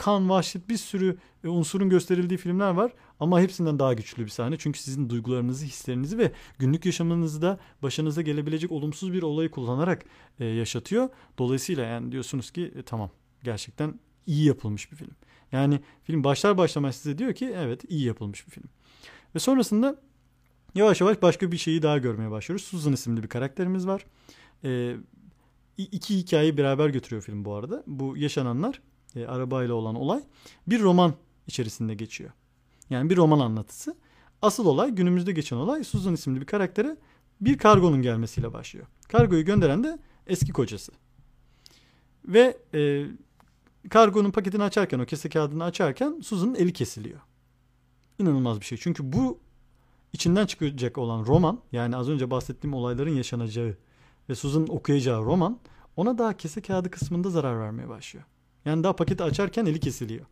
kan, vahşet bir sürü e, unsurun gösterildiği filmler var. Ama hepsinden daha güçlü bir sahne. Çünkü sizin duygularınızı, hislerinizi ve günlük yaşamınızda başınıza gelebilecek olumsuz bir olayı kullanarak e, yaşatıyor. Dolayısıyla yani diyorsunuz ki e, tamam gerçekten iyi yapılmış bir film. Yani film başlar başlamaz size diyor ki evet iyi yapılmış bir film. Ve sonrasında yavaş yavaş başka bir şeyi daha görmeye başlıyoruz. Susan isimli bir karakterimiz var. E, iki hikayeyi beraber götürüyor film bu arada. Bu yaşananlar e, arabayla olan olay bir roman içerisinde geçiyor. Yani bir roman anlatısı. Asıl olay günümüzde geçen olay Susan isimli bir karaktere bir kargonun gelmesiyle başlıyor. Kargoyu gönderen de eski kocası. Ve e, kargonun paketini açarken o kese kağıdını açarken Susan'ın eli kesiliyor. İnanılmaz bir şey. Çünkü bu içinden çıkacak olan roman yani az önce bahsettiğim olayların yaşanacağı ve Susan'ın okuyacağı roman ona daha kese kağıdı kısmında zarar vermeye başlıyor. Yani daha paketi açarken eli kesiliyor.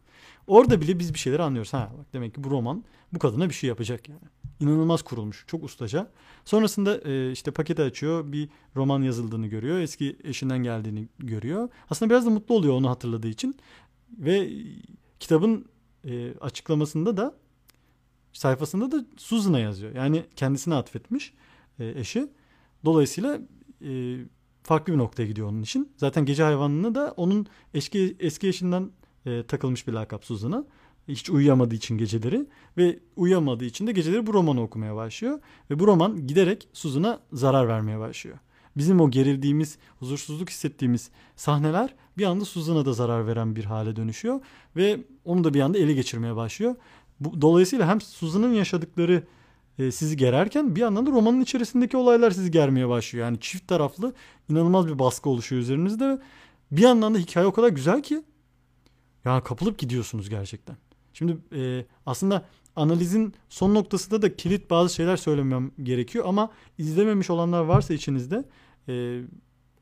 Orada bile biz bir şeyler anlıyoruz. Ha bak demek ki bu roman bu kadına bir şey yapacak yani. inanılmaz kurulmuş. Çok ustaca. Sonrasında e, işte paketi açıyor. Bir roman yazıldığını görüyor. Eski eşinden geldiğini görüyor. Aslında biraz da mutlu oluyor onu hatırladığı için. Ve kitabın e, açıklamasında da sayfasında da Susan'a yazıyor. Yani kendisine atfetmiş e, eşi. Dolayısıyla e, farklı bir noktaya gidiyor onun için. Zaten gece hayvanını da onun eski eski eşinden e, takılmış bir lakap Susan'a. Hiç uyuyamadığı için geceleri ve uyuyamadığı için de geceleri bu romanı okumaya başlıyor. Ve bu roman giderek Susan'a zarar vermeye başlıyor. Bizim o gerildiğimiz, huzursuzluk hissettiğimiz sahneler bir anda Susan'a da zarar veren bir hale dönüşüyor. Ve onu da bir anda ele geçirmeye başlıyor. Bu, dolayısıyla hem Susan'ın yaşadıkları e, sizi gererken bir yandan da romanın içerisindeki olaylar sizi germeye başlıyor. Yani çift taraflı inanılmaz bir baskı oluşuyor üzerinizde. Bir yandan da hikaye o kadar güzel ki yani kapılıp gidiyorsunuz gerçekten. Şimdi e, aslında analizin son noktasında da kilit bazı şeyler söylemem gerekiyor ama izlememiş olanlar varsa içinizde e,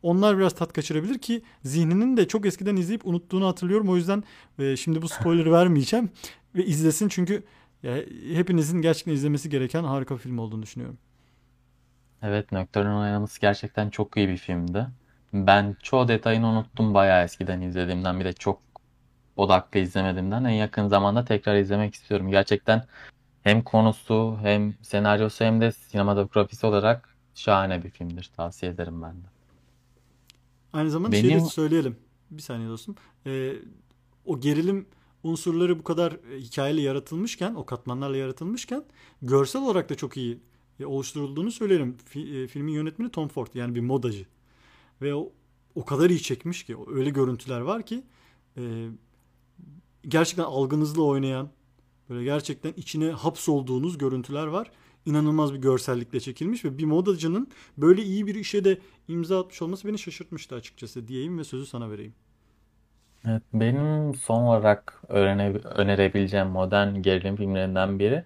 onlar biraz tat kaçırabilir ki zihninin de çok eskiden izleyip unuttuğunu hatırlıyorum. O yüzden e, şimdi bu spoiler'ı vermeyeceğim ve izlesin çünkü ya, hepinizin gerçekten izlemesi gereken harika bir film olduğunu düşünüyorum. Evet, Nocturnal Animals gerçekten çok iyi bir filmdi. Ben çoğu detayını unuttum bayağı eskiden izlediğimden. Bir de çok odaklı izlemediğimden. En yakın zamanda tekrar izlemek istiyorum. Gerçekten hem konusu hem senaryosu hem de sinematografisi olarak şahane bir filmdir. Tavsiye ederim ben de. Aynı zamanda Benim... şeyi de söyleyelim. Bir saniye dostum. Ee, o gerilim unsurları bu kadar e, hikayeli yaratılmışken, o katmanlarla yaratılmışken görsel olarak da çok iyi e, oluşturulduğunu söylerim. E, filmin yönetmeni Tom Ford yani bir modacı. Ve o, o kadar iyi çekmiş ki öyle görüntüler var ki e, gerçekten algınızla oynayan böyle gerçekten içine hapsolduğunuz görüntüler var. İnanılmaz bir görsellikle çekilmiş ve bir modacının böyle iyi bir işe de imza atmış olması beni şaşırtmıştı açıkçası diyeyim ve sözü sana vereyim. Benim son olarak öğrene, önerebileceğim modern gerilim filmlerinden biri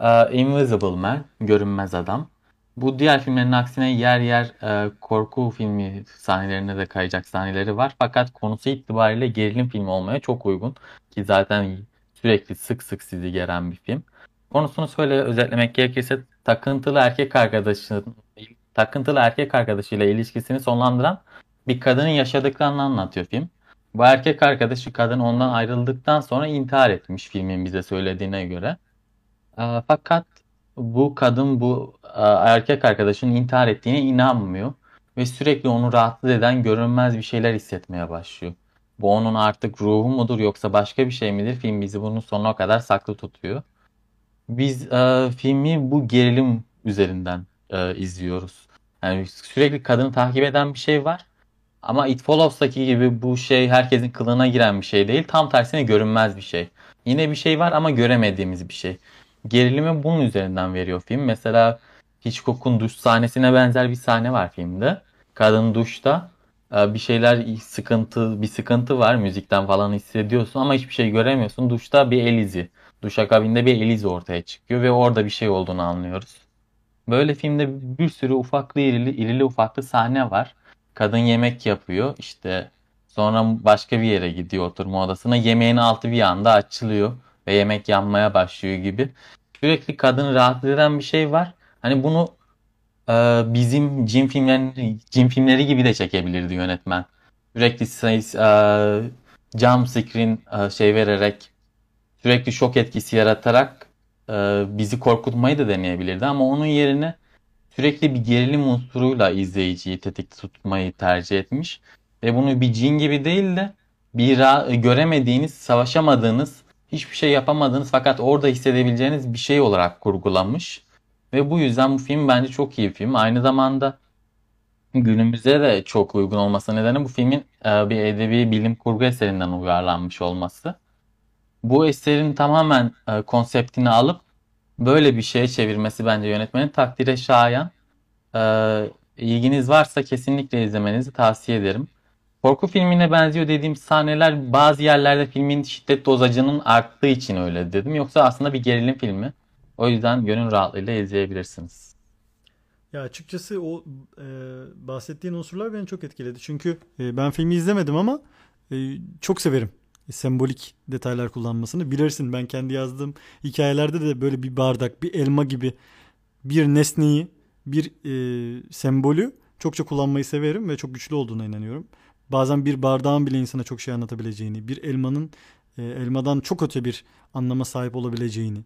uh, Invisible Man, Görünmez Adam. Bu diğer filmlerin aksine yer yer uh, korku filmi sahnelerine de kayacak sahneleri var. Fakat konusu itibariyle gerilim filmi olmaya çok uygun. Ki zaten sürekli sık sık sizi geren bir film. Konusunu şöyle özetlemek gerekirse takıntılı erkek arkadaşın takıntılı erkek arkadaşıyla ilişkisini sonlandıran bir kadının yaşadıklarını anlatıyor film. Bu erkek arkadaşı kadın ondan ayrıldıktan sonra intihar etmiş filmin bize söylediğine göre. Fakat bu kadın bu erkek arkadaşının intihar ettiğine inanmıyor ve sürekli onu rahatsız eden görünmez bir şeyler hissetmeye başlıyor. Bu onun artık ruhu mudur yoksa başka bir şey midir? Film bizi bunun sonuna kadar saklı tutuyor. Biz e, filmi bu gerilim üzerinden e, izliyoruz. Yani sürekli kadını takip eden bir şey var ama It Follows'taki gibi bu şey herkesin kılığına giren bir şey değil. Tam tersine görünmez bir şey. Yine bir şey var ama göremediğimiz bir şey. Gerilimi bunun üzerinden veriyor film. Mesela Hitchcock'un duş sahnesine benzer bir sahne var filmde. Kadın duşta e, bir şeyler sıkıntı bir sıkıntı var müzikten falan hissediyorsun ama hiçbir şey göremiyorsun. Duşta bir el izi. Duş akabinde bir el izi ortaya çıkıyor ve orada bir şey olduğunu anlıyoruz. Böyle filmde bir sürü ufaklı irili, irili ufaklı sahne var. Kadın yemek yapıyor. İşte sonra başka bir yere gidiyor oturma odasına. Yemeğin altı bir anda açılıyor ve yemek yanmaya başlıyor gibi. Sürekli kadını rahatsız eden bir şey var. Hani bunu e, bizim cin filmleri, cin filmleri gibi de çekebilirdi yönetmen. Sürekli e, jump screen e, şey vererek sürekli şok etkisi yaratarak e, bizi korkutmayı da deneyebilirdi ama onun yerine sürekli bir gerilim unsuruyla izleyiciyi tetikte tutmayı tercih etmiş. Ve bunu bir cin gibi değil de bir göremediğiniz, savaşamadığınız, hiçbir şey yapamadığınız fakat orada hissedebileceğiniz bir şey olarak kurgulanmış. Ve bu yüzden bu film bence çok iyi bir film. Aynı zamanda günümüze de çok uygun olması nedeni bu filmin e, bir edebi bilim kurgu eserinden uyarlanmış olması. Bu eserin tamamen e, konseptini alıp böyle bir şeye çevirmesi bence yönetmenin takdire şayan. Ee, ilginiz varsa kesinlikle izlemenizi tavsiye ederim. Korku filmine benziyor dediğim sahneler bazı yerlerde filmin şiddet dozacının arttığı için öyle dedim. Yoksa aslında bir gerilim filmi. O yüzden gönül rahatlığıyla izleyebilirsiniz. Ya açıkçası o e, bahsettiğin unsurlar beni çok etkiledi. Çünkü e, ben filmi izlemedim ama e, çok severim sembolik detaylar kullanmasını bilirsin. Ben kendi yazdığım hikayelerde de böyle bir bardak, bir elma gibi bir nesneyi, bir e, sembolü çokça kullanmayı severim ve çok güçlü olduğuna inanıyorum. Bazen bir bardağın bile insana çok şey anlatabileceğini, bir elmanın e, elmadan çok öte bir anlama sahip olabileceğini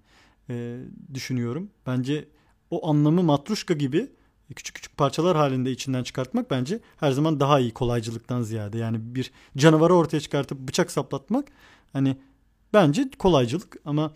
e, düşünüyorum. Bence o anlamı matruşka gibi küçük küçük parçalar halinde içinden çıkartmak bence her zaman daha iyi kolaycılıktan ziyade. Yani bir canavarı ortaya çıkartıp bıçak saplatmak hani bence kolaycılık ama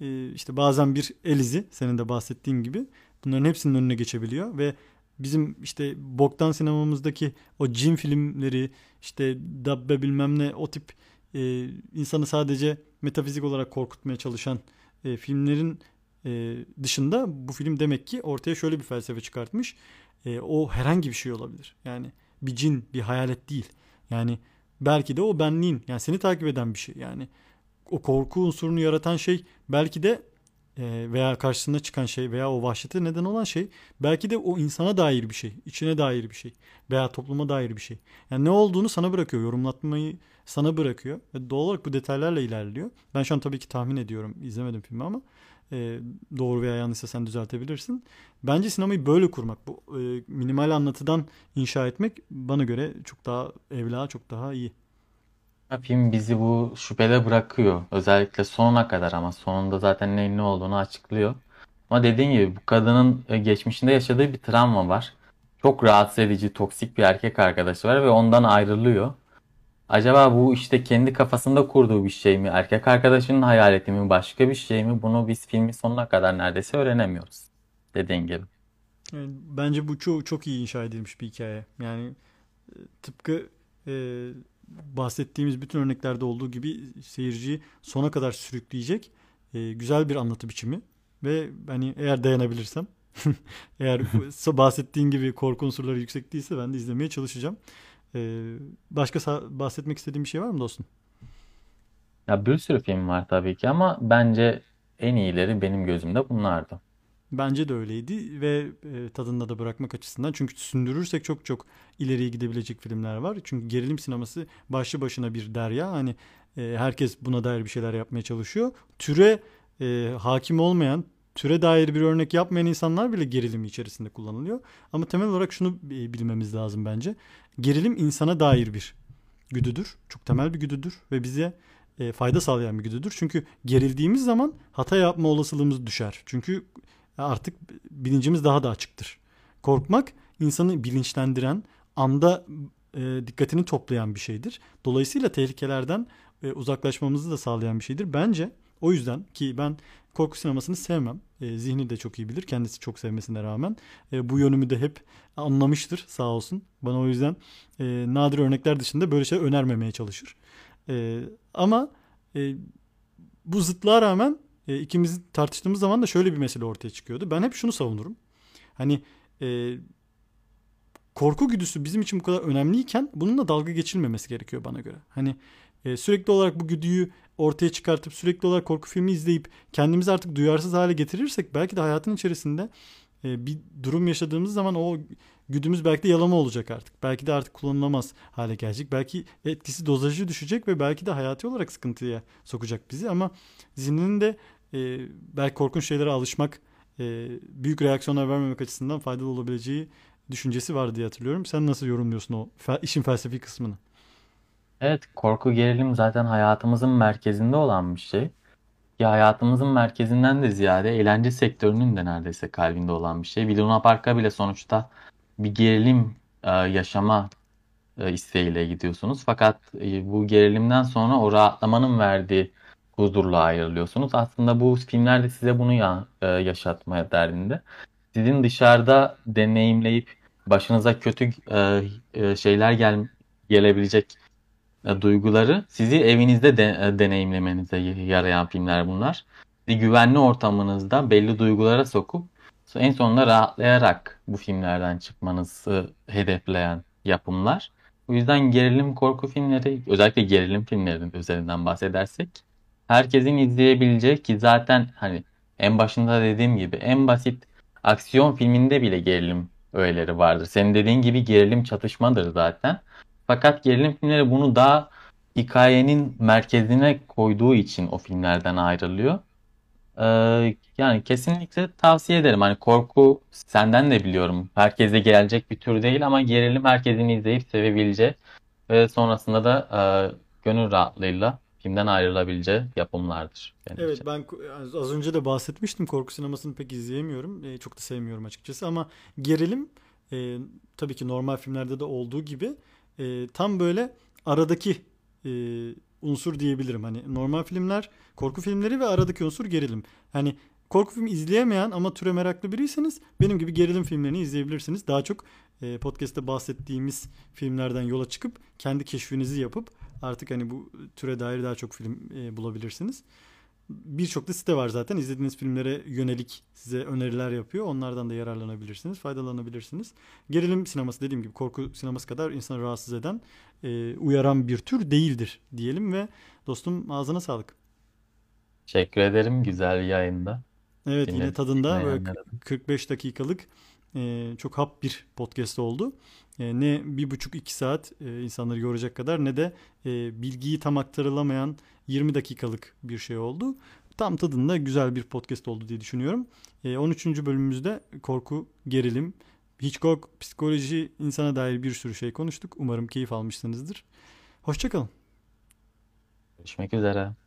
e, işte bazen bir elizi senin de bahsettiğin gibi bunların hepsinin önüne geçebiliyor ve bizim işte boktan sinemamızdaki o cin filmleri işte dabbe bilmem ne o tip e, insanı sadece metafizik olarak korkutmaya çalışan e, filmlerin e, dışında bu film demek ki ortaya şöyle bir felsefe çıkartmış. E, o herhangi bir şey olabilir. Yani bir cin, bir hayalet değil. Yani belki de o benliğin, yani seni takip eden bir şey. Yani o korku unsurunu yaratan şey belki de e, veya karşısına çıkan şey veya o vahşete neden olan şey belki de o insana dair bir şey, içine dair bir şey veya topluma dair bir şey. Yani ne olduğunu sana bırakıyor, yorumlatmayı sana bırakıyor ve doğal olarak bu detaylarla ilerliyor. Ben şu an tabii ki tahmin ediyorum, izlemedim filmi ama e, doğru veya yanlışsa sen düzeltebilirsin. Bence sinemayı böyle kurmak, bu e, minimal anlatıdan inşa etmek bana göre çok daha evla, çok daha iyi. Film bizi bu şüphede bırakıyor. Özellikle sonuna kadar ama sonunda zaten neyin ne olduğunu açıklıyor. Ama dediğin gibi bu kadının e, geçmişinde yaşadığı bir travma var. Çok rahatsız edici, toksik bir erkek arkadaşı var ve ondan ayrılıyor. Acaba bu işte kendi kafasında kurduğu bir şey mi? Erkek arkadaşının hayaleti mi? Başka bir şey mi? Bunu biz filmin sonuna kadar neredeyse öğrenemiyoruz. Dediğin gibi. Bence bu çok, çok iyi inşa edilmiş bir hikaye. Yani e, tıpkı e, bahsettiğimiz bütün örneklerde olduğu gibi seyirciyi sona kadar sürükleyecek e, güzel bir anlatı biçimi. Ve hani eğer dayanabilirsem eğer bahsettiğin gibi korku unsurları yüksek değilse ben de izlemeye çalışacağım. Ee, başka bahsetmek istediğim bir şey var mı dostum? Ya bir sürü film var tabii ki ama bence en iyileri benim gözümde bunlardı. Bence de öyleydi ve e, tadında da bırakmak açısından. Çünkü sündürürsek çok çok ileriye gidebilecek filmler var. Çünkü gerilim sineması başlı başına bir derya. Hani e, herkes buna dair bir şeyler yapmaya çalışıyor. Türe e, hakim olmayan, türe dair bir örnek yapmayan insanlar bile gerilim içerisinde kullanılıyor. Ama temel olarak şunu bilmemiz lazım bence. Gerilim insana dair bir güdüdür. Çok temel bir güdüdür ve bize e, fayda sağlayan bir güdüdür. Çünkü gerildiğimiz zaman hata yapma olasılığımız düşer. Çünkü artık bilincimiz daha da açıktır. Korkmak insanı bilinçlendiren, anda e, dikkatini toplayan bir şeydir. Dolayısıyla tehlikelerden e, uzaklaşmamızı da sağlayan bir şeydir. Bence o yüzden ki ben korku sinemasını sevmem. E, zihni de çok iyi bilir. Kendisi çok sevmesine rağmen. E, bu yönümü de hep anlamıştır sağ olsun. Bana o yüzden e, nadir örnekler dışında böyle şey önermemeye çalışır. E, ama e, bu zıtlığa rağmen e, ikimiz tartıştığımız zaman da şöyle bir mesele ortaya çıkıyordu. Ben hep şunu savunurum. Hani e, korku güdüsü bizim için bu kadar önemliyken bununla dalga geçilmemesi gerekiyor bana göre. Hani e, sürekli olarak bu güdüyü ortaya çıkartıp sürekli olarak korku filmi izleyip kendimizi artık duyarsız hale getirirsek belki de hayatın içerisinde e, bir durum yaşadığımız zaman o güdümüz belki de yalama olacak artık. Belki de artık kullanılamaz hale gelecek. Belki etkisi dozajı düşecek ve belki de hayati olarak sıkıntıya sokacak bizi ama zihninin de e, belki korkunç şeylere alışmak e, büyük reaksiyonlar vermemek açısından faydalı olabileceği düşüncesi var diye hatırlıyorum. Sen nasıl yorumluyorsun o işin felsefi kısmını? Evet, korku gerilim zaten hayatımızın merkezinde olan bir şey. Ya hayatımızın merkezinden de ziyade eğlence sektörünün de neredeyse kalbinde olan bir şey. Bir Luna Park'a bile sonuçta bir gerilim e, yaşama e, isteğiyle gidiyorsunuz. Fakat e, bu gerilimden sonra o rahatlamanın verdiği huzurla ayrılıyorsunuz. Aslında bu filmler de size bunu ya, e, yaşatmaya derdinde. Sizin dışarıda deneyimleyip başınıza kötü e, e, şeyler gel gelebilecek duyguları sizi evinizde de, e, deneyimlemenize yarayan filmler bunlar. Sizi güvenli ortamınızda belli duygulara sokup en sonunda rahatlayarak bu filmlerden çıkmanızı hedefleyen yapımlar. O yüzden gerilim korku filmleri, özellikle gerilim filmlerinin üzerinden bahsedersek herkesin izleyebileceği ki zaten hani en başında dediğim gibi en basit aksiyon filminde bile gerilim öğeleri vardır. Senin dediğin gibi gerilim çatışmadır zaten. Fakat gerilim filmleri bunu daha hikayenin merkezine koyduğu için o filmlerden ayrılıyor. Ee, yani kesinlikle tavsiye ederim. Hani korku senden de biliyorum. Herkese gelecek bir tür değil ama gerilim herkesin izleyip sevebileceği ve sonrasında da e, gönül rahatlığıyla filmden ayrılabileceği yapımlardır Evet için. ben az önce de bahsetmiştim korku sinemasını pek izleyemiyorum. E, çok da sevmiyorum açıkçası ama gerilim e, tabii ki normal filmlerde de olduğu gibi e, tam böyle aradaki e, unsur diyebilirim. Hani normal filmler korku filmleri ve aradaki unsur gerilim. Hani korku filmi izleyemeyen ama türe meraklı biriyseniz benim gibi gerilim filmlerini izleyebilirsiniz. Daha çok e, podcast'te bahsettiğimiz filmlerden yola çıkıp kendi keşfinizi yapıp artık hani bu türe dair daha çok film e, bulabilirsiniz. Birçok da site var zaten. İzlediğiniz filmlere yönelik size öneriler yapıyor. Onlardan da yararlanabilirsiniz, faydalanabilirsiniz. Gerilim sineması dediğim gibi korku sineması kadar insanı rahatsız eden, e, uyaran bir tür değildir diyelim ve dostum ağzına sağlık. Teşekkür ederim. Güzel yayında. Evet yine Dinle, tadında böyle dinleyenlere de. 45 dakikalık e, çok hap bir podcast oldu. E, ne bir buçuk iki saat e, insanları yoracak kadar ne de e, bilgiyi tam aktarılamayan 20 dakikalık bir şey oldu. Tam tadında güzel bir podcast oldu diye düşünüyorum. E, 13. bölümümüzde korku, gerilim, Hitchcock, psikoloji, insana dair bir sürü şey konuştuk. Umarım keyif almışsınızdır. Hoşçakalın. Görüşmek üzere.